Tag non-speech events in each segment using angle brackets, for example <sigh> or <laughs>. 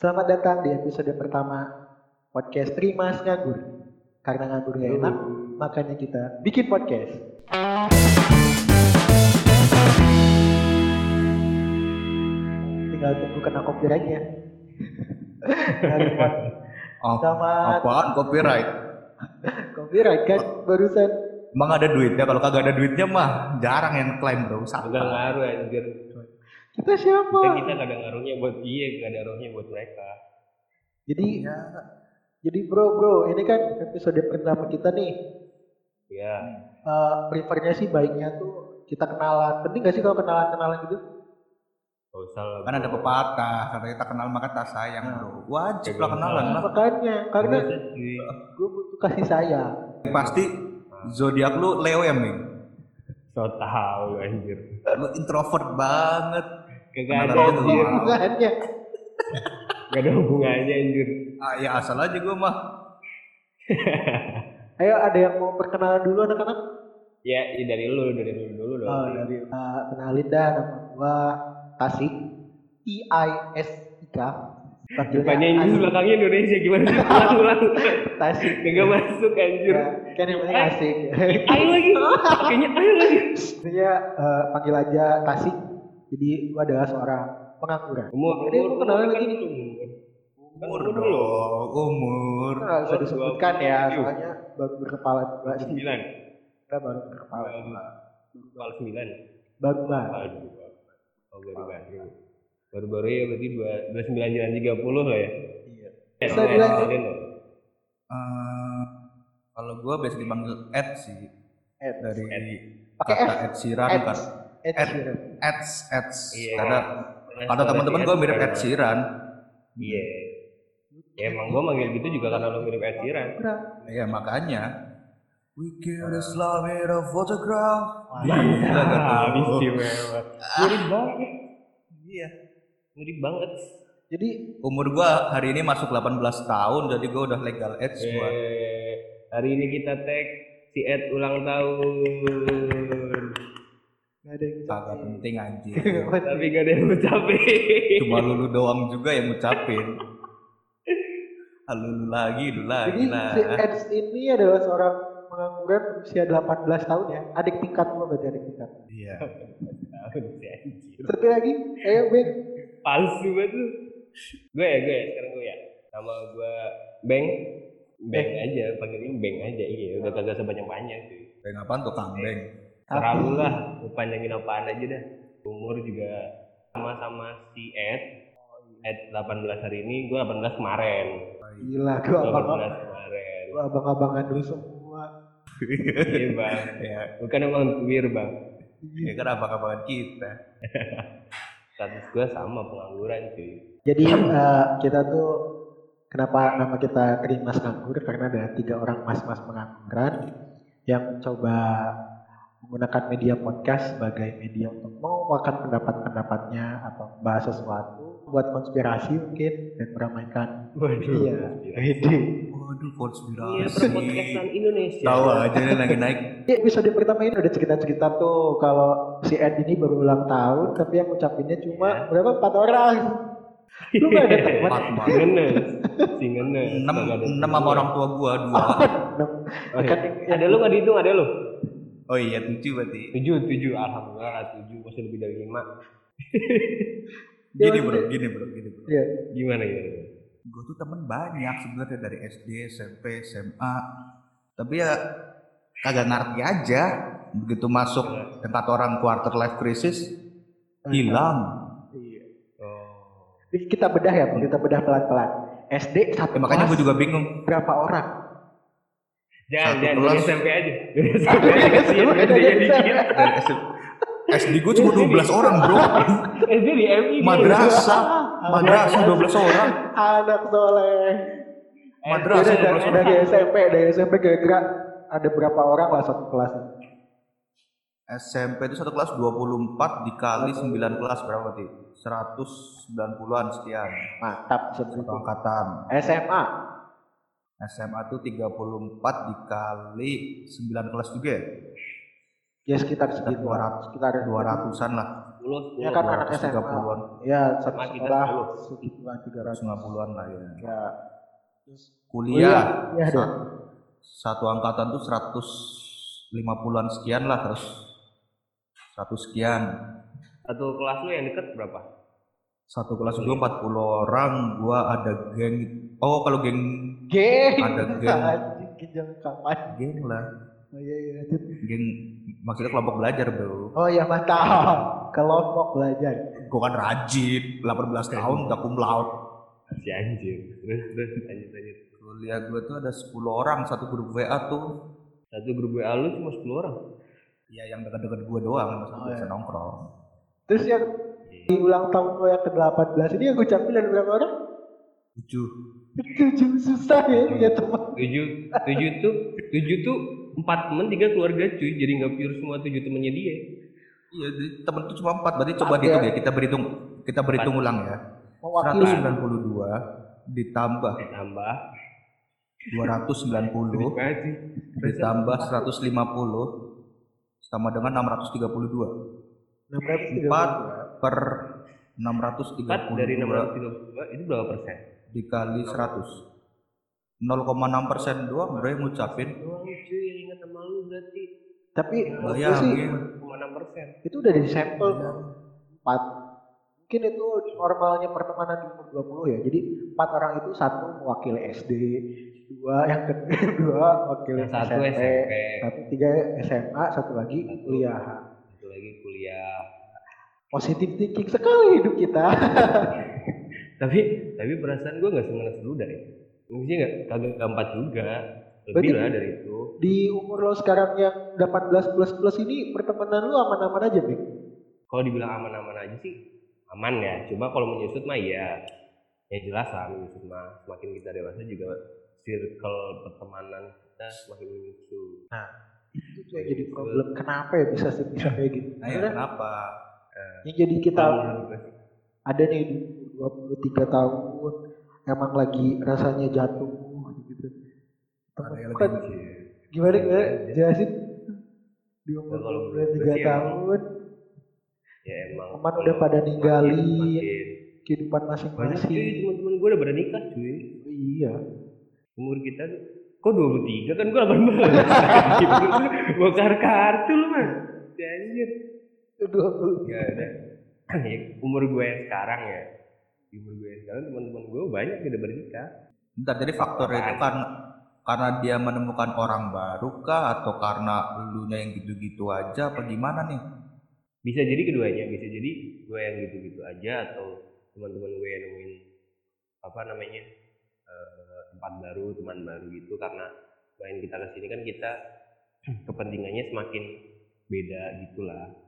Selamat datang di episode pertama podcast Trimas Nganggur. Karena nganggur gak enak, makanya kita bikin podcast. Tinggal tunggu kena mod. <laughs> Oh, Selamat apaan copyright? <laughs> copyright kan barusan. Emang ada duitnya? Kalau kagak ada duitnya mah jarang yang klaim bro. Enggak Santai. ngaruh anjir. Kita siapa? Kan kita gak ada ngaruhnya buat dia, gak ada ngaruhnya buat mereka. Jadi Ya, jadi bro bro ini kan episode pertama kita nih. Ya, Eh, prefernya sih baiknya tuh kita kenalan. Penting gak sih kalau kenalan-kenalan gitu? gak usah lah. kan ada pepatah, kata kita kenal maka tak sayang bro. Wajib lah Kagak kenalan lah. Makanya karena gue butuh kasih sayang. Pasti zodiak lu Leo ya Ming. So tau anjir. Lu introvert banget. Kenalan ada. Makanya Gak ada hubungannya anjir. Ah, ya asal aja gua mah. <laughs> ayo ada yang mau perkenalan dulu anak-anak? Ya, ya dari lu, dari lu dulu dong. Oh, dari eh, kenalin dah nama gua Tasik T I S I K. Depannya Inggris, belakangnya Indonesia. Gimana sih? <laughs> Ulang-ulang. Tasik. Kagak masuk anjir. Ya, kan yang penting asik. Ayo lagi. <laughs> Pakainya ayo lagi. Intinya eh, panggil aja Tasik. Jadi gua adalah seorang pengangguran. Umur, Jadi lu kenalan lagi nih. Umur Umur dong, umur. Nggak usah disebutkan ya, soalnya baru berkepala dua sih. Sembilan. Kita baru berkepala dua. Sembilan. Baru banget. Aduh. Oh, baru baru. Baru-baru ya berarti dua dua sembilan jalan tiga puluh lah ya. Iya. Eh, Bisa eh, dilanjut. Eh, kalau gua biasa dipanggil Ed sih Ed. dari Pakai kata F. Ed Sheeran Ed. kan. Ed Ed. Sheeran. Eds, Eds. Iya. Karena kata teman-teman gua mirip Ed Sheeran. Iya. Ya emang gua manggil gitu juga karena lo mirip Ed Sheeran. Iya makanya. We kill this love in a photograph. Tuh? Habis <laughs> istimewa. Mirip banget. Iya. Mirip banget. Jadi Umur gua hari ini masuk 18 tahun jadi gua udah legal age gua. Eh, hari ini kita tag si Ed ulang tahun. Nggak ada yang Kagak penting anjir. Tapi gak ada yang ngucapin. Cuma lulu doang juga yang ngucapin. Ah, Lulu lagi, lulu lagi Jadi lah. si Ed ini adalah seorang pengangguran berusia 18 tahun ya. Adik tingkat lo berarti adik tingkat. Iya. Seperti lagi, ayo Ben. Palsu banget lu. Gue ya, gue ya, sekarang gue ya. Nama gue Beng. Beng aja, panggilnya Beng aja. Iya, udah kagak sebanyak-banyak sih. Kayak apaan tuh Kang Beng? Terlalu lah, panjangin apaan aja dah. Umur juga sama-sama si Ed. Ed 18 hari ini, gue 18 kemarin. Gila, gua Gue abang 18 kemarin. gua abang-abangan dulu semua. Iya bang. Ya, Bukan emang tuir bang. ya kan apa-apaan kita. <laughs> Status gue sama pengangguran cuy. Jadi eh, kita tuh kenapa nama kita Trimas Nganggur karena ada tiga orang mas-mas pengangguran yang coba menggunakan media podcast sebagai media untuk mengeluarkan pendapat-pendapatnya atau bahas sesuatu buat konspirasi mungkin dan meramaikan Waduh. iya ide Waduh, Iya, konspirasi. perpodcastan Indonesia. Tahu aja nih lagi naik. di episode pertama ini udah cerita-cerita tuh kalau si Ed ini baru ulang tahun tapi yang ngucapinnya cuma berapa empat orang lu gak ada teman Empat banget. Singenes. Singenes. Enam, enam sama orang tua gua dua. <laughs> Enam. Oh, iya. Kan Ada lu nggak dihitung ada lu? Oh iya tujuh berarti. Tujuh, tujuh. Alhamdulillah lah tujuh. Masih lebih dari lima. <laughs> Gini bro, gini bro, gini bro. Iya. Gimana gimana? Gue tuh temen banyak sebenarnya dari SD, SMP, SMA. Tapi ya kagak ngerti aja. Begitu masuk yang kata orang quarter life crisis, hilang. Iya. Oh. Kita bedah ya, kita bedah pelan-pelan. SD satu Ya, makanya gue juga bingung. berapa orang? Jangan, Satu jangan kelas. dari SMP aja. Dari SMP aja <laughs> kasihan SD-nya dikit. Dari SD, SD gue cuma 12 orang bro. <laughs> SD di MI. Madrasah, <laughs> madrasah 12 orang. Anak soleh. Madrasah Jadi dari, 12 orang. dari SMP, dari SMP kira-kira ada berapa orang lah satu kelas? SMP itu satu kelas 24 dikali 9 kelas berapa berarti? 190-an sekian. Mantap Satu angkatan. SMA SMA itu 34 dikali 9 kelas juga ya? ya sekitar segitu. 200 sekitar 200-an lah. 10 10. Ya kan anak SMA. 230-an, Ya satu Sama kita sekolah 10. segituan tiga ratus. 150-an lah ya. Ya. Terus Kuliah, Iya deh. sa- satu angkatan tuh 150-an sekian lah terus 100 sekian. Satu kelas lu yang deket berapa? Satu kelas gue 40 orang, gua ada geng. Oh, kalau geng Geng. Ada <laughs> geng. Anjing, geng jangan kapan. geng lah. Oh iya iya. lanjut. Geng maksudnya kelompok belajar, Bro. Oh iya mantap. Kelompok belajar. Gue kan rajin, 18 tahun udah cum laude. Si anjir. Terus terus lanjut lanjut. Kuliah gue tuh ada 10 orang, satu grup WA tuh. Satu grup WA lu cuma 10 orang. Ya yang dekat-dekat gue doang, maksudnya Oh, biasa iya. nongkrong. Terus yang di ulang tahun lo yang ke-18 ini yang gue ucapin ada berapa orang? Tujuh. Tujuh susah ya punya teman. Tujuh, tujuh tuh, tujuh tuh empat temen tiga keluarga cuy. Jadi nggak pure semua tujuh temennya dia. Iya, jadi temen tuh cuma empat. Berarti coba dihitung ya? ya. Kita berhitung, kita berhitung ulang ya. Mewakili. 192 ditambah Tambah. 290 Banget sih. ditambah 150 sama dengan 632. 632. per Empat 632 dari 632 itu berapa persen? Dikali 100 0,6 persen doang bro yang ngucapin Doang cuy yang ingat sama lu berarti. Tapi menurut gue sih bayangin 6 persen. itu udah dari sampel empat. Mungkin itu normalnya pertemanan di umur 20 ya. Jadi empat orang itu satu mewakili SD, dua yang kedua <laughs> mewakili Yang satu SMP, SMP, satu tiga SMA, satu lagi Satu. kuliah. satu lagi kuliah. Positif thinking sekali hidup kita. <laughs> Tapi tapi perasaan gue nggak sengaja dulu dari. Mungkin nggak kagak keempat juga. Lebih Berarti- lah dari itu. Di umur lo sekarang yang 18 plus plus ini pertemanan lu aman-aman aja, Bik? Kalau dibilang aman-aman aja sih aman ya. Cuma kalau menyusut mah iya. Ya jelas lah menyusut mah. Semakin kita dewasa juga circle pertemanan kita semakin menyusut. Itu tuh yang jadi problem. Kenapa ya bisa bisa kayak gitu? nah ya kenapa yang jadi kita ada nih 23 tahun emang lagi rasanya jatuh gitu. lebih gimana gimana? Jelasin di umur Nah, kalau 23 menurut gue sih tahun. Ya emang teman kalau udah pada ninggalin kehidupan banyak masing-masing. teman-teman gue udah pada nikah cuy. Iya. umur kita tuh kok 23 kan gue 18 bokar kartu lu mah anjir. Aduh. ya udah Ya, umur gue yang sekarang ya di umur gue yang sekarang teman-teman gue banyak yang udah bernikah. Bentar, jadi faktor itu karena karena dia menemukan orang baru kah? Atau karena elunya yang gitu-gitu aja? Apa gimana nih? Bisa jadi keduanya bisa jadi gue yang gitu-gitu aja atau teman-teman gue yang nemuin apa namanya eh, tempat baru teman baru gitu. Karena main kita ke sini kan kita <clears throat> kepentingannya semakin beda gitulah.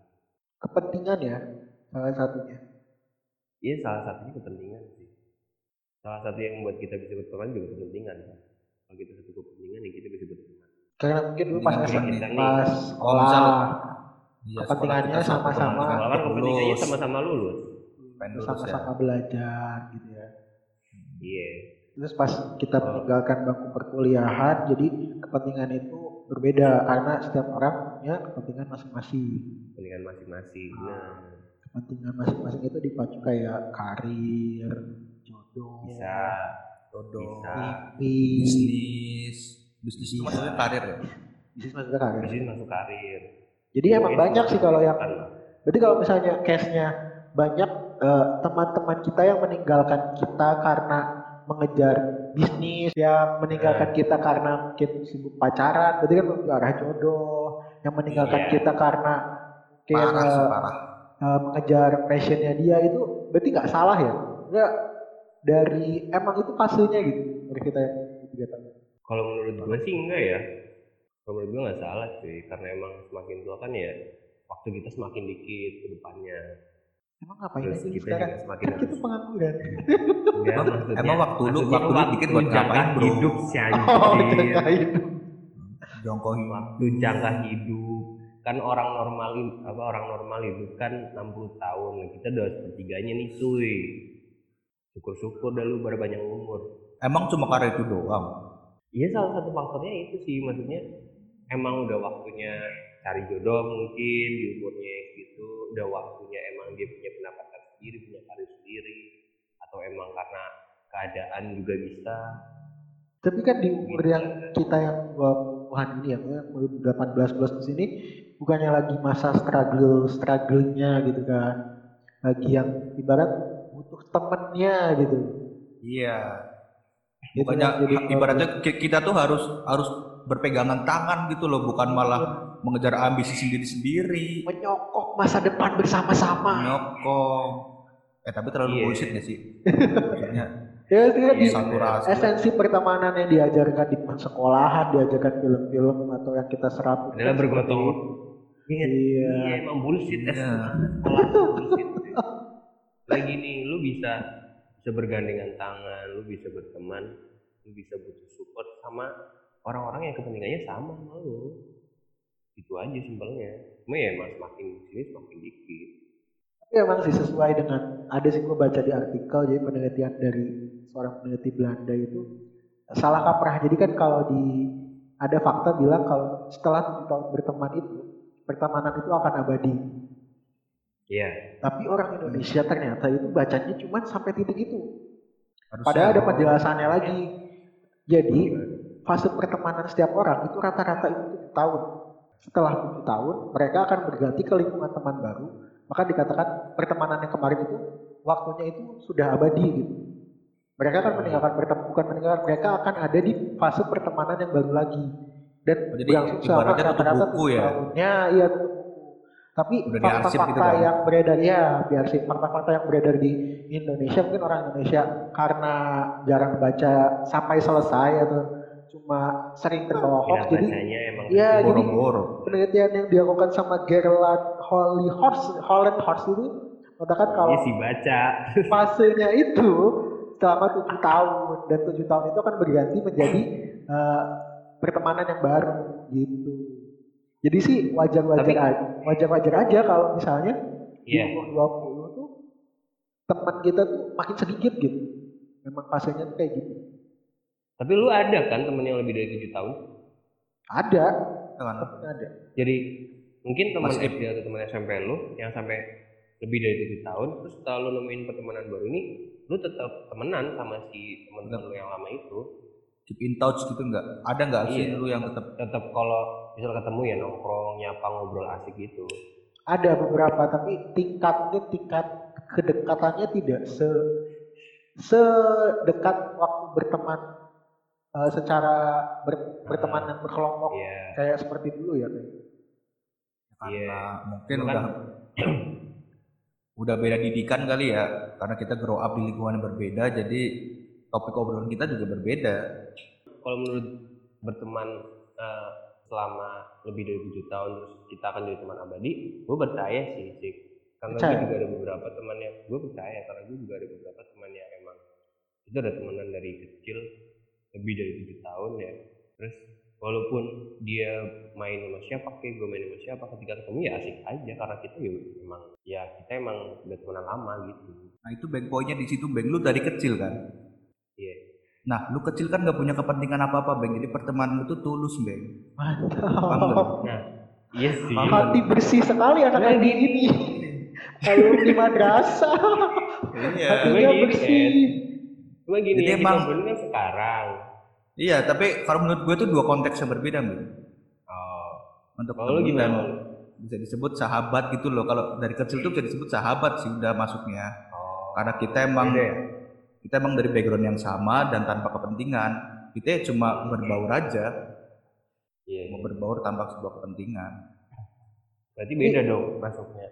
Kepentingan ya salah satunya. Iya salah satunya kepentingan sih. Salah satu yang membuat kita bisa berteman juga kepentingan. kan. Kalau kita satu kepentingan ya kita bisa berteman. Karena mungkin dulu pas SMA, pas sekolah Iya, Kepentingannya sekolah satu sama-sama. kan kepentingannya sama-sama lulus. Sama-sama belajar gitu ya. Iya. Terus pas kita Oh. meninggalkan bangku perkuliahan, jadi kepentingan itu berbeda karena setiap orang punya kepentingan masing-masing. Kepentingan masing-masing. Ah. Nah, Kepentingan masing-masing itu dipacu kayak karir, jodoh, bisa. Jodoh, Bisa. mimpi, bisnis bisnis itu maksudnya karir ya bisnis maksudnya karir. Bisnis masuk karir. Jadi emang Bisnis banyak sih kalau yang, lah. berarti kalau misalnya case-nya banyak eh, teman-teman kita yang meninggalkan kita karena mengejar bisnis, yang meninggalkan kita karena mungkin sibuk pacaran, berarti kan menuju arah jodoh, yang meninggalkan Iya. kita karena mungkin parah eh, parah eh, mengejar passionnya dia itu berarti nggak salah ya? Enggak dari emang itu fasenya gitu dari kita yang tiga tahun. Kalau menurut gue sih enggak ya. Kalau menurut gue nggak salah sih. Karena emang semakin tua kan ya waktu kita semakin dikit ke depannya. Emang ngapain Terus aja nih kita sekarang? semakin Kan kita pengangguran. Enggak, <laughs> Emang- waktu lu- waktu lu dikit buat jangka ngapain, bro? hidup si <laughs> Oh, jangka hidup. jongkohin waktu jangka hidup kan orang normal apa orang normal hidup kan 60 tahun. Nah, kita udah sepertiganya nih cuy. Syukur-syukur dah lu pada banyak umur. Emang cuma karena itu doang? Iya salah satu faktornya itu sih. Maksudnya emang udah waktunya cari jodoh mungkin di umurnya gitu udah waktunya emang dia punya pendapatan sendiri punya karir sendiri. Atau emang karena keadaan juga bisa. Tapi kan di umur Gitu. yang kita yang 20-an ini ya, yang 18 plus di sini bukannya lagi masa struggle struggle-nya gitu kan. Lagi yang ibarat butuh temennya gitu. Iya. Gitu Bukannya kan, jadi ibaratnya ki- kita tuh harus harus berpegangan tangan gitu loh, bukan malah mengejar ambisi sendiri-sendiri. menyokong masa depan bersama-sama. Nyokong. Eh tapi terlalu Iya. bullshit gak sih? Maksudnya <laughs> Ya itu kan di saturasi. esensi pertemanan yang diajarkan di sekolahan, diajarkan film-film atau yang kita serap adalah bergotong Ingat, Iya. iya emang bullshit ya. Iya. <laughs> Bullshit. Lagi nih, lu bisa bisa bergandengan tangan, lu bisa berteman, lu bisa butuh support sama orang-orang yang kepentingannya sama sama lu. Itu aja simpelnya. Cuma ya emang semakin sini semakin dikit. Tapi emang sih sesuai dengan ada sih gue baca di artikel jadi penelitian dari seorang peneliti Belanda itu salah kaprah. Jadi kan kalau di ada fakta bilang kalau setelah tujuh tahun berteman itu pertemanan itu akan abadi. Iya. Tapi orang Indonesia ternyata itu bacanya cuma sampai titik itu. Harusnya Padahal ada penjelasannya lagi. Jadi fase pertemanan setiap orang itu rata-rata itu tujuh tahun. Setelah tujuh tahun, mereka akan berganti ke lingkungan teman baru. Maka dikatakan pertemanan yang kemarin itu waktunya itu sudah abadi gitu. Mereka akan meninggalkan pertemanan, bukan meninggalkan, mereka akan ada di fase pertemanan yang baru lagi. Dan Oh, jadi berlangsung selama ibaratnya tutup buku ya? tahunnya, iya. Tapi diarsip gitu fakta-fakta kan? yang beredar ya, biar sih fakta-fakta yang beredar di Indonesia mungkin orang Indonesia karena jarang baca sampai selesai atau cuma sering terbawa hoax jadi kecil. jadi- penelitian yang dilakukan sama Gerland Holly Horse Holland Horse itu mengatakan kalau Iya sih baca. <laughs> fasenya itu selama tujuh tahun dan tujuh tahun itu akan berganti menjadi eh, pertemanan yang baru gitu. Jadi sih wajar-wajar Tapi- aja, wajar-wajar aja kalau misalnya Iya. di umur 20 tuh teman kita tuh makin sedikit gitu. Memang fasenya tuh kayak gitu. Tapi lu ada kan temen yang lebih dari tujuh tahun? Ada, temen ada. Jadi mungkin teman SD atau teman SMP lu yang sampai lebih dari tujuh tahun, terus setelah lu nemuin pertemanan baru ini, lu tetap temenan sama si teman-teman lu yang lama itu. Keep in touch gitu enggak? Ada enggak sih Iya. lu yang tetap Tetap kalau misal ketemu ya nongkrong, nyapa, ngobrol asik gitu. Ada beberapa tapi tingkatnya tingkat kedekatannya tidak se sedekat waktu berteman eh, secara ber- berteman dan berkelompok Iya. kayak seperti dulu ya kayak. karena Iya. mungkin Itu kan- udah <clears throat> udah beda didikan kali ya karena kita grow up di lingkungan yang berbeda jadi topik obrolan kita juga berbeda Kalau menurut berteman eh, selama lebih dari tujuh tahun terus kita akan jadi teman abadi, gue percaya sih sih. Karena gue juga ada beberapa teman yang gue percaya karena gue juga ada beberapa teman yang emang itu ada temenan dari kecil lebih dari tujuh tahun ya. Terus walaupun dia main sama siapa, kayak gue main sama siapa, ketika ketemu ya asik aja karena kita ya emang ya kita emang udah temenan lama gitu. nah itu bank poinnya di situ bank lu dari kecil kan Iya. nah lu kecil kan nggak punya kepentingan apa apa bank jadi pertemanan lu tuh tulus Paham Mantap. Nah, iya sih. Hati bersih sekali anak Nah, ini ini. Kalau di madrasah, iya hatinya gini, bersih. Cuma gini Jadi yang kita emang- kan sekarang. iya tapi kalau menurut gue tuh dua konteks yang berbeda bank Oh, untuk kalau gimana? bisa disebut sahabat gitu loh kalau dari kecil tuh bisa disebut sahabat sih udah masuknya Oh, karena kita emang beda ya? Kita emang dari background yang sama dan tanpa kepentingan kita ya cuma berbaur aja Iya. mau berbaur tanpa sebuah kepentingan Berarti beda dong masuknya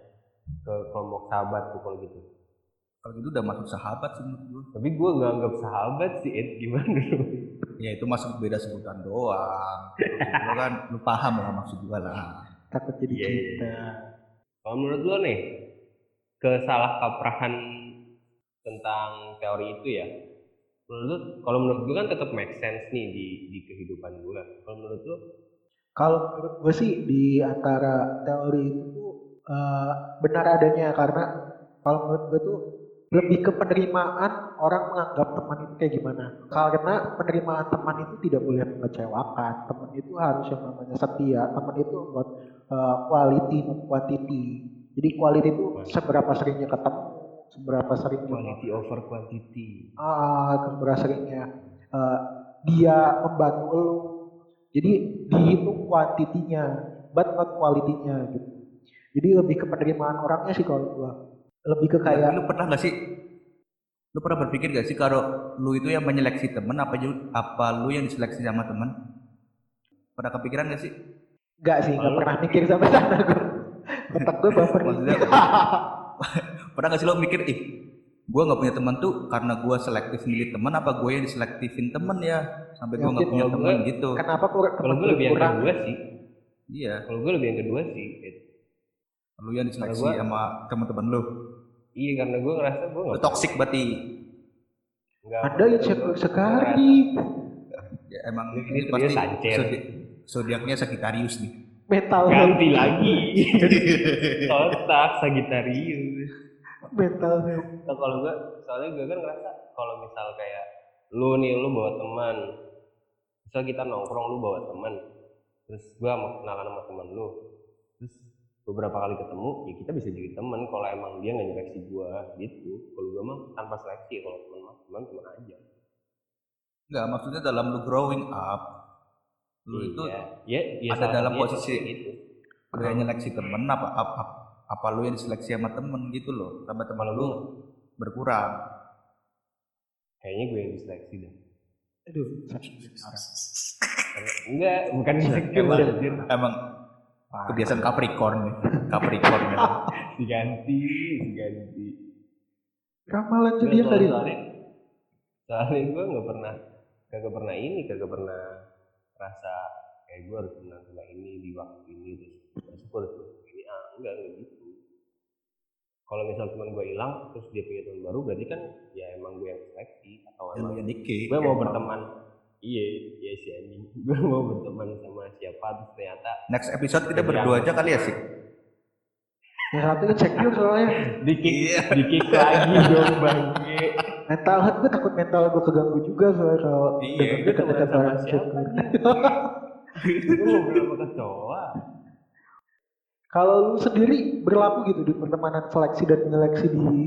ke kelompok sahabat tuh kalau gitu. kalau gitu udah masuk sahabat sih menurut gue Tapi gue nggak anggap sahabat sih, Ed. Gimana dulu? ya itu masuk beda sebutan doang gue kan lu paham lah maksud gue lah Takut jadi Iya, iya, kita. Kalau menurut lo nih, kesalah kaprahan tentang teori itu ya, menurut kalau menurut gue kan tetap make sense nih di di kehidupan gue. Kalau menurut lo, Kalau menurut gue sih di antara teori itu eh, benar adanya karena kalau menurut gue tuh lebih ke penerimaan orang menganggap teman itu kayak gimana. Karena penerimaan teman itu tidak boleh mengecewakan. Teman itu harus yang namanya setia. Teman itu buat eh, quality quantity. Jadi quality itu seberapa seringnya ketemu, seberapa seringnya quality over quantity ah seberapa seringnya eh, dia membantu lo. Jadi dihitung kuantitinya, but not quality-nya gitu. Jadi lebih ke penerimaan orangnya sih kalau gua. Lebih ke Kayak lu pernah gak sih? Lu pernah berpikir gak sih kalau lu itu yang menyeleksi temen apa apa lu yang diseleksi sama temen? Pernah kepikiran gak sih? enggak sih, enggak pernah mikir sampai <laughs> sana gua. Otak gua baper. Maksudnya <laughs> pernah gak sih lo mikir ih gue nggak punya teman tuh karena gue selektif milih teman apa gue yang diselektifin temen ya sampai gue nggak Yakin punya teman gue- gitu? Kenapa kurang kalau gue lebih yang kedua sih. Iya. Kalau gue lebih yang kedua sih Gitu. lu yang diseleksi gua- sama teman-teman lu? Iya karena gue ngerasa gue lu nggak toxic berarti? Nggak Anda insecure sekali. ya emang Ini ini dia pasti zodiaknya Sagittarius nih. Mental ganti lagi. <laughs> Otak Sagittarius Mental. Nah, kalau gue, soalnya gue kan ngerasa kalau misal kayak lu nih, lu bawa teman, misal kita nongkrong, lu bawa teman, terus gue mau kenalan sama teman lu, terus beberapa kali ketemu, ya kita bisa jadi teman kalau emang dia nggak nyeleksi gue gitu. Kalau gue mah tanpa seleksi, kalau teman mah teman teman aja. Enggak, maksudnya dalam lu growing up lu itu Iya. ya, ya ada dalam posisi- itu. yang nyeleksi temen apa apa, apa lu yang diseleksi sama temen gitu loh sampai teman lu berkurang kayaknya gue yang diseleksi dah. Aduh. Enggak, bukan insecure Emang- emang kebiasaan Capricorn nih Capricorn ya. <laughs> diganti, diganti. Ramalan dia kali. soalnya, soalnya gue nggak pernah kagak pernah ini kagak pernah rasa kayak gue harus menang sama ini di waktu ini terus terus gue harus ini ah enggak enggak gitu kalau misal teman gue hilang terus dia punya teman baru berarti kan ya emang gue yang seleksi atau emang yang dikit. gue mau berteman iya iya sih anjing <laughs> gue mau berteman sama siapa terus ternyata Next episode kita Iya. berdua aja kali ya sih. Yang satu insecure soalnya. dikik Iya. dikik <laughs> lagi dong bangke Mental health gue takut mental gue keganggu juga soalnya kalau Iya, dekat-dekat sama orang gue ngobrol sama kecoa Kalau lu sendiri berlaku gitu di pertemanan seleksi dan seleksi di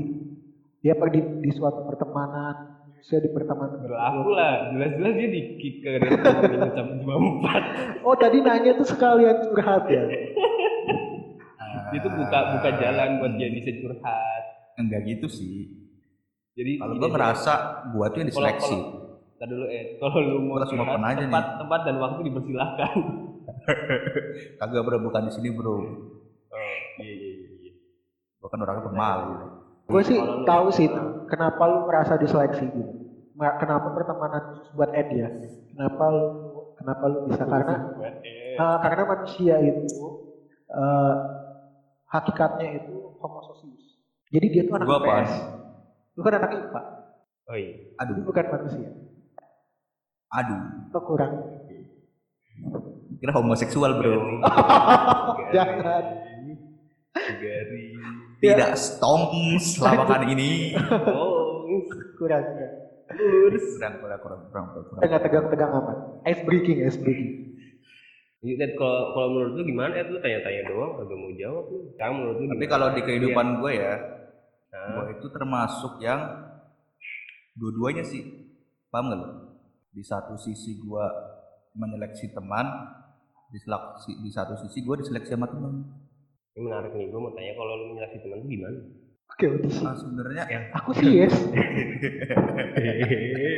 ya apa di, di suatu pertemanan, saya di pertemanan berlaku lah jelas-jelas dia di kick ke rating jam jam empat Oh tadi nanya tuh sekalian curhat ya. <laughs> itu buka buka jalan buat dia bisa curhat Enggak gitu sih. jadi Kalau gua ngerasa gua tuh yang diseleksi. kalau- dulu eh kalau lu mau curhat open aja nih. tempat tempat dan waktu dipersilahkan <laughs> Kagak bro, bukan di sini bro. oh iya iya iya iya. Gua kan orangnya pemalu. Gue sih tahu sih kenapa lu merasa diseleksi gitu. Kenapa pertemanan khusus buat Ed ya? Kenapa lu kenapa lu bisa karena eh, eh, karena manusia itu eh, hakikatnya itu homo sosius. Jadi dia tuh anak Gua? IPS. Lu kan anak IPA. oh iya Lu Aduh, bukan manusia. aduh. Lo kurang. Kira homoseksual bro. <laughs> Jangan. Gari. Tidak stongs lawakan ini. oh Kurang. lurus Kurang, kurang, kurang, kurang, kurang. kurang. Enggak tegang-tegang amat. Ice breaking, ice breaking. Ini Ted, kalau kalau menurut lu gimana Ed lu tanya-tanya doang kagak mau jawab lu sekarang menurut lu Tapi kalau di kehidupan gue ya, Nah, gue itu termasuk yang dua-duanya sih. Paham gak lo? Di satu sisi gue menyeleksi teman, di, seleksi, di satu sisi gue diseleksi sama teman. ini menarik nih gue mau tanya kalau lu menyeleksi teman tuh gimana Oke, audisi. Nah, sebenarnya ya Aku sih yes. <laughs>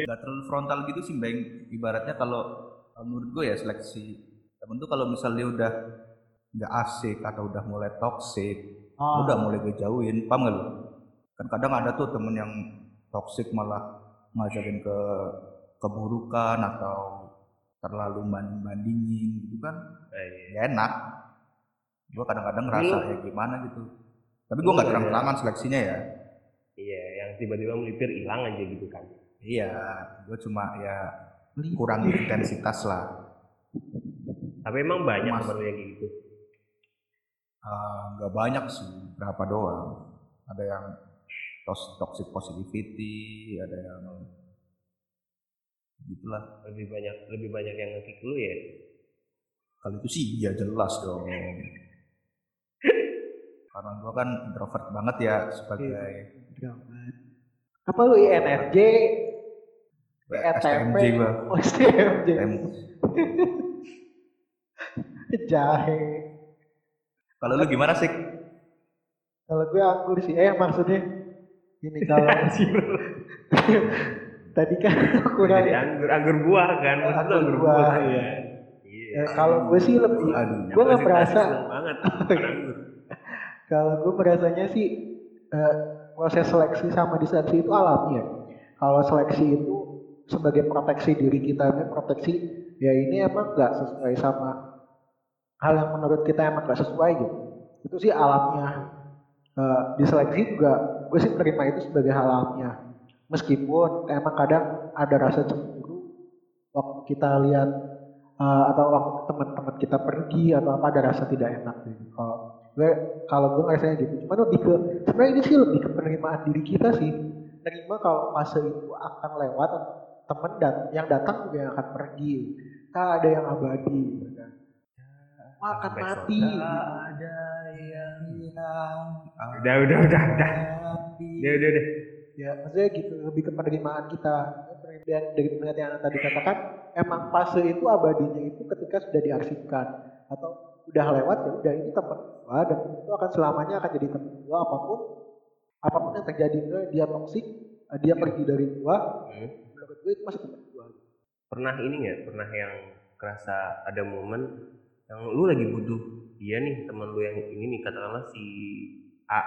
nggak terlalu frontal gitu sih bang ibaratnya kalau kalau menurut gue ya seleksi temen tuh kalau misalnya udah nggak asik atau udah mulai toxic Ah. udah mulai ngejauhin paham gak lu kan kadang ada tuh temen yang toxic malah ngajakin ke keburukan atau terlalu banding bandingin gitu kan Nah, iya. ya enak. Gue kadang-kadang ngerasa ya gimana gitu? Tapi gue nggak terang-terangan seleksinya ya. Iya yang tiba-tiba melipir hilang aja gitu kan. Iya gue cuma ya kurang <laughs> intensitas lah. Tapi emang banyak teman yang gitu? Eh, nggak banyak sih berapa doang. Ada yang toxic positivity ada yang gitulah. Lebih banyak lebih banyak yang ngekick lu ya? Kalau itu sih iya jelas dong. Karena gue kan introvert banget ya sebagai Drama. Apa lu INFJ? STMJ gue Oh, STMJ. Jahe. kalau lu gimana sih Kalau gue anggur sih, eh maksudnya ini kalau <laughs> <laughs> tadi kan <laughs> aku jadi anggur anggur buah kan maksud lu Anggur anggur buah, buah iya. kan iya eh, kalau gue sih lebih, Aduh, gue nggak merasa, banget <laughs> kalau gue merasanya sih eh, proses seleksi sama diseleksi itu alami ya. Kalau seleksi itu sebagai proteksi diri kita, ini proteksi ya ini emang nggak sesuai sama hal yang menurut kita emang nggak sesuai gitu. Itu sih alamnya. Eh, diseleksi juga gue sih menerima itu sebagai hal alamiah. Meskipun emang kadang ada rasa cemburu waktu kita lihat eh, atau waktu teman-teman kita pergi atau apa ada rasa tidak enak gitu. Kalau gue kalau gue ngerasanya gitu. Cuman lebih ke sebenarnya ini sih lebih ke penerimaan diri kita sih. Nerima kalau fase itu akan lewat teman dan yang datang juga yang akan pergi. Tak ada yang abadi gitu kan. Wah, akan Sampai mati. gitu. ada yang hilang udah udah udah udah udah udah udah Ya, maksudnya gitu, lebih ke penerimaan kita. Dan dari penelitian yang tadi katakan, emang fase itu abadinya itu ketika sudah diarsipkan. Atau udah lewat ya udah ini teman gua dan itu akan selamanya akan jadi teman gua apa pun apa pun yang terjadi dia toksik eh, dia pergi dari gua Hmm. menurut gue itu masih teman gua pernah ini nggak pernah yang kerasa ada momen yang lu lagi butuh dia nih teman lu yang ini nih katakanlah si A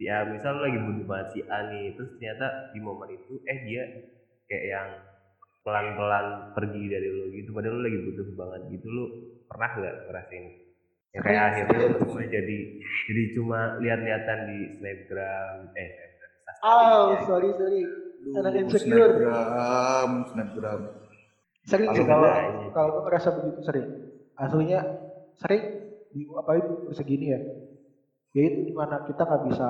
si A misal lagi butuh banget si A nih terus ternyata di momen itu eh dia kayak yang pelan-pelan pergi dari lu gitu padahal lu lagi butuh banget gitu lu pernah nggak ngerasain? Yang kayak akhirnya lu cuma jadi jadi cuma lihat-lihatan di snapgram eh snapgram oh ya. sorry sorry. Anak insecure. snapgram snapgram. Sering sih Kalau kalau ngerasa begitu sering aslinya sering di apa itu segini ya ya itu di mana kita nggak bisa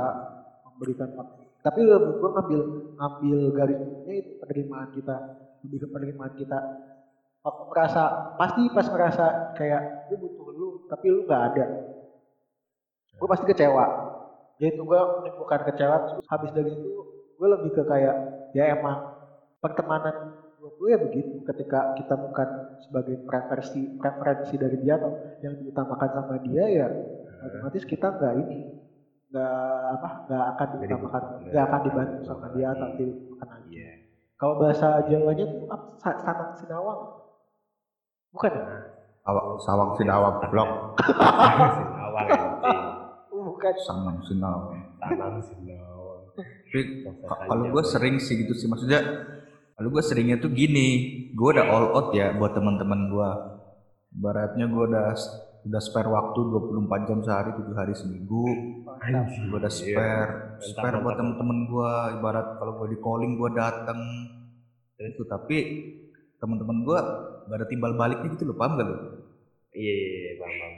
memberikan tapi lebih gue ngambil ngambil garisnya itu penerimaan kita. Lebih ke penerimaan kita. Waktu merasa pasti pas merasa kayak gue butuh lu tapi lu nggak ada. Gue pasti kecewa. Yaitu gue menimbulkan kecewa terus habis dari itu gue lebih ke kayak ya emang pertemanan gue ya begitu. Ketika kita bukan sebagai preferensi preferensi dari dia atau yang diutamakan sama dia ya otomatis kita nggak ini nggak apa nggak akan diutamakan nggak akan dibantu sama dia atau diutamakan lagi. Iya. kalau bahasa Jawanya tuh sanang sinawang? Bukan ya? awak sawang sinawang blok <laughs> Sinawang anjing. Oh, bukan. Sangang sinawang. <laughs> Tanam sinawang. tapi ka- kalau gue sering sih gitu sih maksudnya kalau gue seringnya tuh gini gue udah all out ya buat teman-teman gue baratnya gue udah udah spare waktu 24 jam sehari 7 hari seminggu. Gue udah Iya. spare spare buat temen-temen gue ibarat kalau gue di calling gue dateng. Itu tapi teman-teman gue gak ada timbal baliknya gitu loh paham gak lo Iya, iya, iya, paham, paham.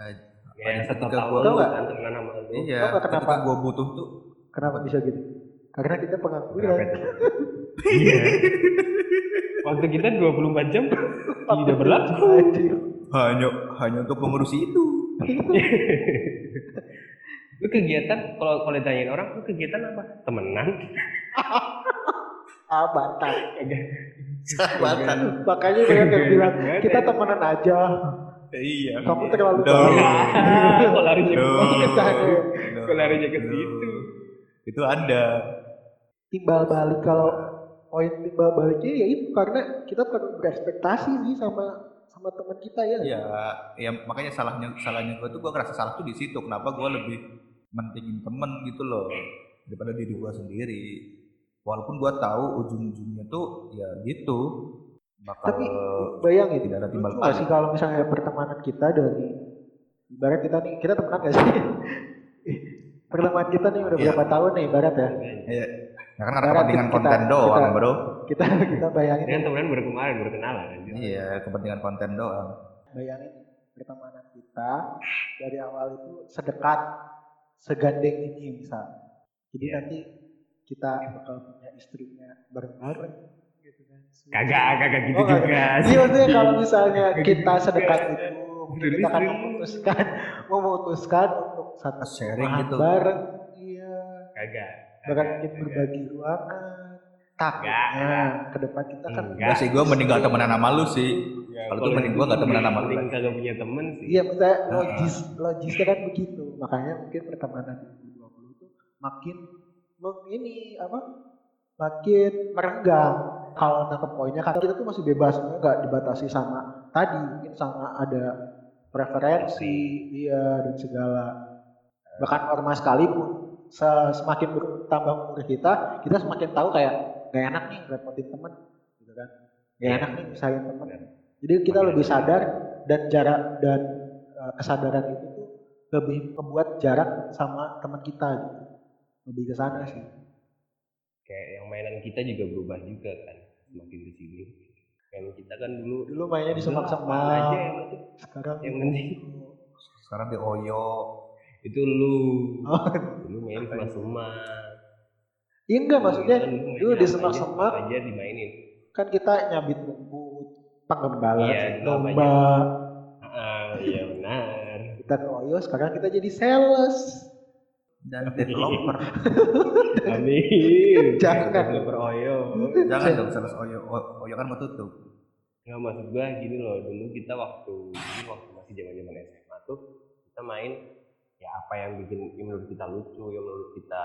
Eh, Ya, Ada ketika nggak? kan iya ketika gue butuh tuh kenapa bisa gitu karena kita pengangguran? Iya. Waktu kita 24 jam tidak berlaku. Hanya hanya untuk mengurusi itu Lu kegiatan kalau kalau ditanyain orang lu kegiatan apa? Temenan. ah bantai sahabatan makanya yang bilang kita temenan aja iya kamu terlalu Duh. baik Kok larinya Duh. Oh, bercanda. Duh. Kok larinya ke situ? Itu ada. Timbal balik kalau poin timbal baliknya ya itu karena kita terlalu berekspektasi sih sama sama teman kita ya. Ya ya makanya salahnya salahnya gue tuh gue ngerasa salah tuh di situ. Kenapa gue lebih mentingin temen gitu loh daripada diri gue sendiri. Walaupun gue tahu ujung-ujungnya tuh ya gitu. Bakal tapi bayangin tidak ada timbal nggak sih kalau misalnya pertemanan kita dari ibarat kita nih kita temenan gak sih <laughs> pertemanan kita nih udah Iya. berapa tahun nih ibarat ya? Ya, ya kan karena Ibarat kepentingan kita- konten kita- doang kita- bro. kita kita bayangin Ini kan temenan baru kemarin baru kenalan anjir. iya kepentingan konten doang. Bayangin pertemanan kita dari awal itu sedekat segandeng ini misal. Jadi Iya. nanti kita bakal punya istrinya bareng-bareng gitu kan. Kagak, kagak gitu Oh, juga. Iya maksudnya kalau misalnya kita gitu sedekat itu kita akan memutuskan <laughs> memutuskan untuk satu Sharing gitu. bareng iya Kagak. bahkan kagak. berbagi ruangan takutnya ke depan kita kan Enggak. Sih, gue mending gak temenan sama lu sih. Ya, Kalau itu mending gua nggak temenan sama lu kagak punya temen sih. iya maksudnya logis logisnya kan begitu makanya mungkin pertemanan 2020 itu makin ini apa makin merenggang kalau nangkep poinnya kan kita tuh masih bebas nggak dibatasi sama tadi mungkin sama ada preferensi iya dan segala bahkan ormas sekalipun se- semakin bertambah umur kita kita semakin tahu kayak gak enak nih repotin temen gitu kan gak Iya. enak nih misahin temen jadi kita Makin lebih ada. sadar dan jarak dan uh, kesadaran itu tuh lebih membuat jarak sama teman kita gitu lebih ke sana sih Kayak yang mainan kita juga berubah juga kan semakin ke sini. Kan kita kan dulu dulu mainnya di Udah, apaan semak-semak aja yang penting sekarang yang penting. Sekarang di Oyo. itu lu. Oh. dulu main sama semak Iya enggak maksudnya. Kan main dulu di apa semak-semak. Aja, dimainin? Kan kita nyabit rumput pengembalan Iya, dulu domba. ah iya benar. Kita ke Oyo sekarang kita jadi sales Dan developer. <laughs> amin <laughs> Jangan. developer oyo Jangan dong sales Oyo. Oyo kan mau tutup. nggak maksud gua gini loh dulu kita waktu waktu masih zaman zaman SMA tuh kita main ya apa yang bikin yang menurut kita lucu yang menurut kita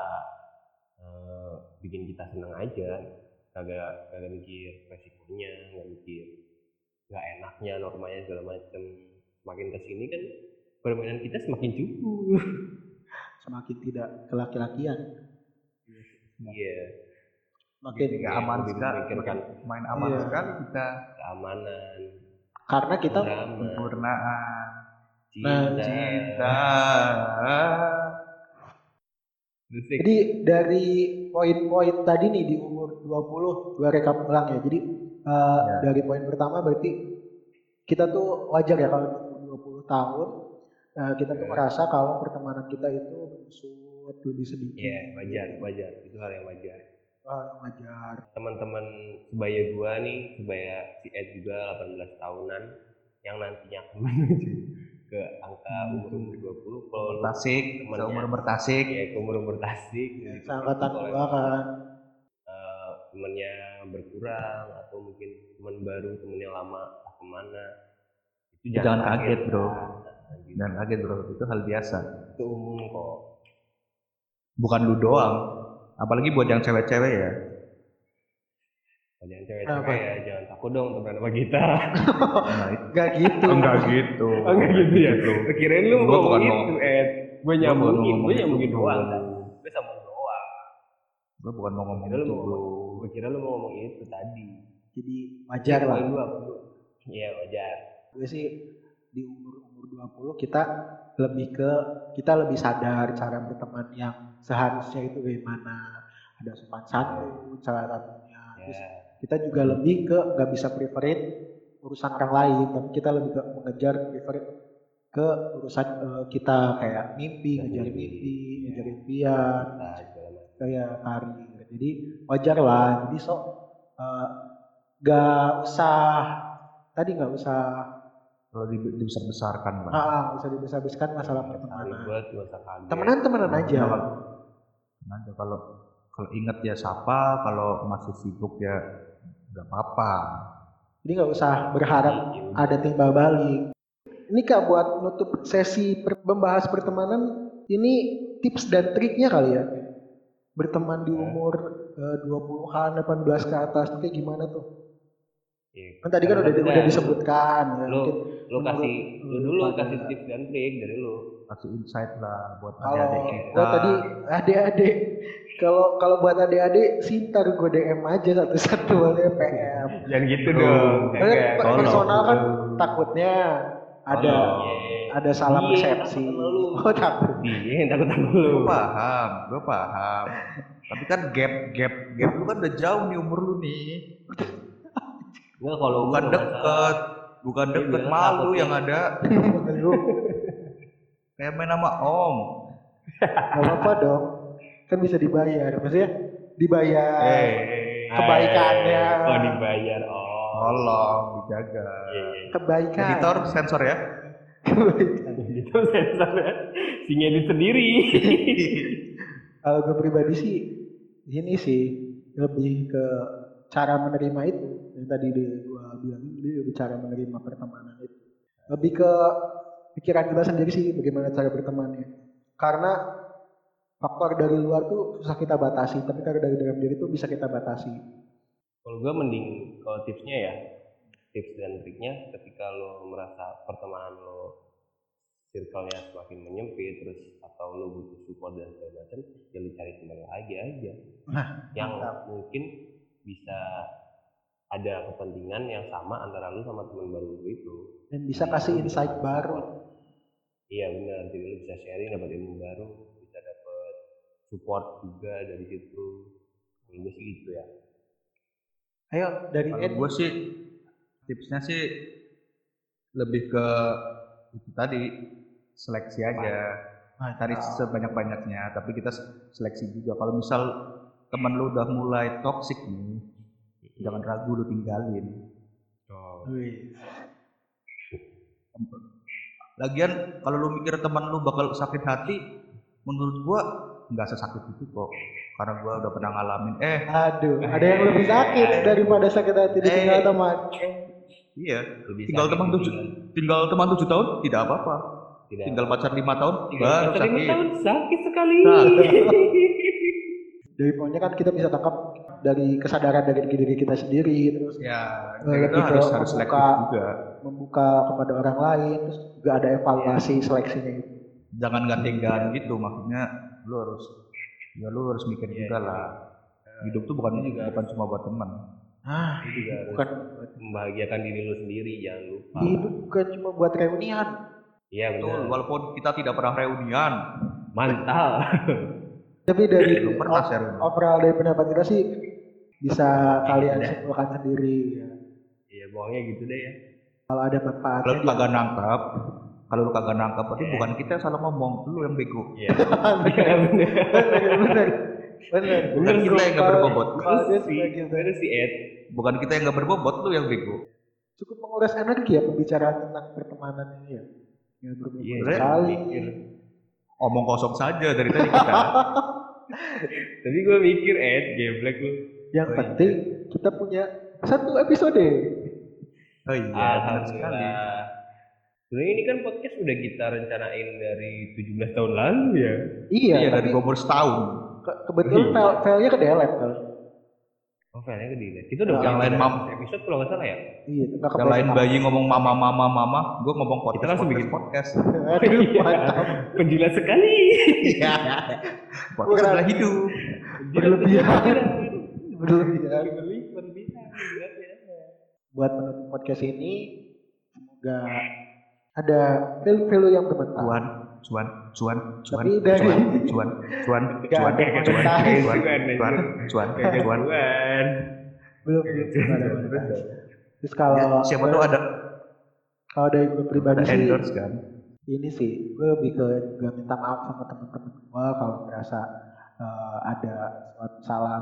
eh, bikin kita seneng aja kagak kagak mikir resikonya nggak mikir nggak enaknya normanya segala macem semakin ke sini kan permainan kita semakin cukup <laughs> semakin tidak kelaki-lakian iya makin Jadi Iya, aman sekali. memikirkan Main aman Iya. sekali kita. keamanan karena kita drama Sempurnaan. Nah, cinta, Cinta. Jadi dari poin-poin tadi nih di umur 20 gua rekap ulang ya. Jadi eh, Ya. dari poin pertama berarti kita tuh wajar ya kalau di umur 20 tahun eh, kita tuh Ya. merasa kalau pertemanan kita itu menyusut lebih sedikit. Iya, wajar, wajar. Itu hal yang wajar. Wah, wajar. Teman-teman sebaya gua nih, sebaya si Ed juga 18 tahunan yang nantinya akan <laughs> menuju ke angka umur-umur 20 kalau lu Tasik. Temennya. Seumur bertasik. ya ke umur-umur tasik gitu. Seangkatan Kalau gua kan. eh, temennya berkurang atau mungkin teman baru temennya lama ke mana itu Jangan kaget, bro. Nah. Dan kaget bro, itu hal biasa. itu umum kok. Bukan lu doang. Apalagi buat yang cewek-cewek ya. yang Kenapa? cewek-cewek ya jangan takut dong temenan sama kita. Nah, <laughs> itu Enggak gitu. enggak gitu. oh enggak gitu ya? kirain lu Gua mau bukan ngomong. Mau- itu Ed gue nyambungin gue ngomong nyambungin itu, doang. gue sambung doang. Gue bukan mau ngomong lu itu ngomong gue kira lu mau ngomong itu tadi. Jadi wajar lah. Lu lu iya wajar. Gue sih di umur umur 20 kita lebih ke kita lebih sadar cara berteman yang seharusnya itu bagaimana. Ada sopan santun salah satunya. Terus ya. kita juga lebih ke nggak bisa preferin urusan orang lain tapi kita lebih ke mengejar prefer ke urusan eh, kita kayak mimpi ngejar mimpi. mimpi ngejar impian nah, kayak karir. Jadi wajar lah. Jadi sok eh, nggak usah tadi nggak usah Kalau di- dibesar-besarkan bang. ah, usah dibesar-besarkan masalah Kali pertemanan. kaget temenan temenan aja. Ada kalau kalau ingat ya sapa, kalau masih sibuk ya nggak apa-apa. jadi nggak usah berharap ada timbal balik. Ini kak buat nutup sesi per- membahas pertemanan ini tips dan triknya kali ya. Berteman di umur eh, 20-an 18 ke atas itu kayak gimana tuh Iya. kan tadi kan udah Karena udah disebutkan ya. lu lu kasih lu lu dulu kasih tips dan trik dari lu. Kasih insight lah buat adik-adik kita. gua tadi adik-adik kalau kalau buat adik-adik sih ntar gue DM aja satu-satu aja PM jangan gitu dong. Kan tolong. personal kan takutnya ada ada salah Iya, persepsi. <laughs> oh takut. Iya takut takut lu. Gue paham, gue paham. Tapi kan gap gap gap lu kan udah jauh nih umur lu nih. Enggak kalau Bukan gua nggak masalah. deket, bukan Dia deket bilang malu yang ya. ada. Kayak main sama Om. gak apa-apa dong kan bisa dibayar maksudnya dibayar Eh, Kebaikannya. oh dibayar oh tolong dijaga. iya iya kebaikan Editor sensor ya. Kebaikan. itu sensor ya si ngedit sendiri. Kalau gue pribadi sih ini sih lebih ke cara menerima itu yang tadi gue bilang dia lebih cara menerima pertemanan itu. Lebih ke pikiran kita sendiri sih bagaimana cara bertemannya. Karena faktor dari luar tuh susah kita batasi tapi kalau dari dalam diri tuh bisa kita batasi. Kalau gue mending kalau tipsnya ya tips dan triknya ketika lo merasa pertemanan lo circle-nya semakin menyempit terus atau lo butuh support dan segala macam ya lo cari teman lagi aja. Nah, yang mantap. mungkin bisa ada kepentingan yang sama antara lo sama teman baru lo itu. Dan bisa Jadi kasih bisa insight support. baru. iya benar jadi lo bisa sharing dapat ilmu baru bisa dapat support juga dari situ. Kalau gue sih gitu ya. Ayo dari Kalau Ed. gue sih tipsnya sih lebih ke itu tadi seleksi aja. Cari sebanyak-banyaknya, tapi kita seleksi juga. Kalau misal teman lu udah mulai toxic nih, jangan ragu lu tinggalin. Wih, Lagian kalau lu mikir teman lu bakal sakit hati, menurut gua nggak sesakit itu kok. Karena gua udah pernah ngalamin. Eh, aduh ada yang lebih sakit daripada sakit hati ditinggal Eh. teman iya, lebih tinggal teman tujuh, tinggal- teman tujuh tahun tidak apa-apa. tidak Tinggal pacar lima tahun tinggal baru pacar lima tahun sakit sekali Nah. dari poinnya kan kita bisa tangkap dari kesadaran dari diri kita sendiri terus Ya, kita lebih ke harus harus selektif membuka- juga. membuka kepada orang lain terus juga ada evaluasi seleksinya itu Jangan gantian gitu, maksudnya lu harus ya lu harus mikir Iya, juga iya. lah. Hidup tuh bukan Lu juga bukan cuma buat teman. ah Lu juga bukan membahagiakan diri lu sendiri jangan lupa hidup bukan cuma buat reunian iya Betul, walaupun kita tidak pernah reunian. mantap tapi dari overall dari pendapat kita sih bisa kalian Iya. simpulkan sendiri ya. iya bohongnya gitu deh ya kalau ada Kalau manfaatnya lu kagak nangkap, kalau lu kagak nangkap, berarti Iya. bukan kita yang salah ngomong, lu yang bego. iya <laughs> Iya, bener bener bener bener Bukan kita yang nggak berbobot. kalau bener si Ed Bukan kita yang nggak berbobot, lu yang bego. cukup menguras energi ya pembicaraan tentang pertemanan ini ya ya berbobot Iya, sekali mikir. Omong kosong saja dari tadi kita. <laughs> tapi gue mikir Ed geblek lu yang Oh, iya. penting kita punya satu episode Oh iya, benar sekali. alhamdulillah sebenarnya ini kan podcast udah kita rencanain dari 17 tahun lalu ya iya, Iya, dari umur setahun. ke- kebetulan Iya. file filenya ke delete kan oh filenya ke delete kita udah Yang lain, Mam. episode kalau nggak salah ya iya itu nggak Yang lain bayi ngomong mama mama mama, gue ngomong podcast. Kita langsung bikin podcast. <laughs> aduh mantap penjilat sekali Iya. podcast adalah hidup. berlebihan berlebihan berlebihan penjilatnya buat penutup podcast ini semoga ada value-value yang bermanfaat. Cuan, cuan, cuan, cuan, Tapi dari- cuan, cuan, <laughs> cuan, cuan, cuan, cuan, cuan, cuan, cuan. Tuhan. belum terus kalau Ya, siapa tahu ada kalau dari gue pribadi ada sih endorse kan. ini sih gue lebih ke juga minta maaf sama teman-teman gue kalau merasa eh, ada suatu salah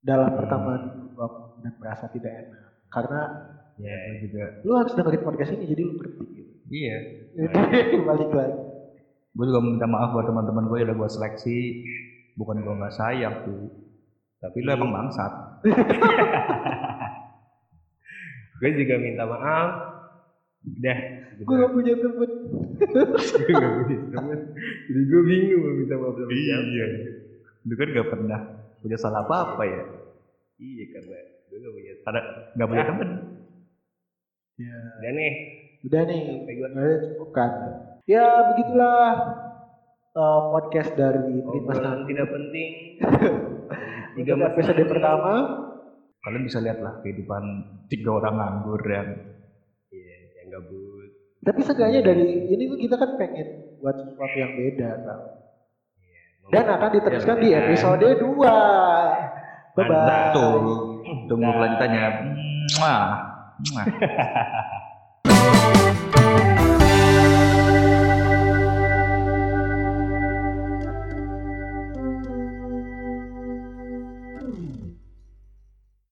dalam pertemanan gue dan merasa tidak enak karena Ya, gue juga. lu harus dengerin podcast ini jadi lu ngerti gitu. Iya. Jadi <laughs> balik lagi. Gue juga minta maaf buat teman-teman gue yang udah gue seleksi. Bukan gue nggak sayang tuh. Tapi lu emang bangsat. <laughs> Gue juga minta maaf. Udah. Gue gak punya temen. Gue gak punya temen. Jadi gue bingung mau minta maaf sama siapa. Iya. Lu kan gak pernah punya salah apa-apa ya. Iya karena gue gak punya. Karena gak punya Ah. temen. Ya, Udah nih. udah nih, gua. gue cukupkan. Ya begitulah eh, podcast dari Obrolan tidak penting. <laughs> Tiga episode pertama. Kalian bisa lihat lah kehidupan tiga orang nganggur yang Iya, yang gabut. Tapi seenggaknya dari ini kita kan pengen buat sesuatu yang beda, tau. Dan akan diteruskan di Iya, episode 2. Bye bye. Tuh tunggu kelanjutannya. Mwah. Mwah. <laughs>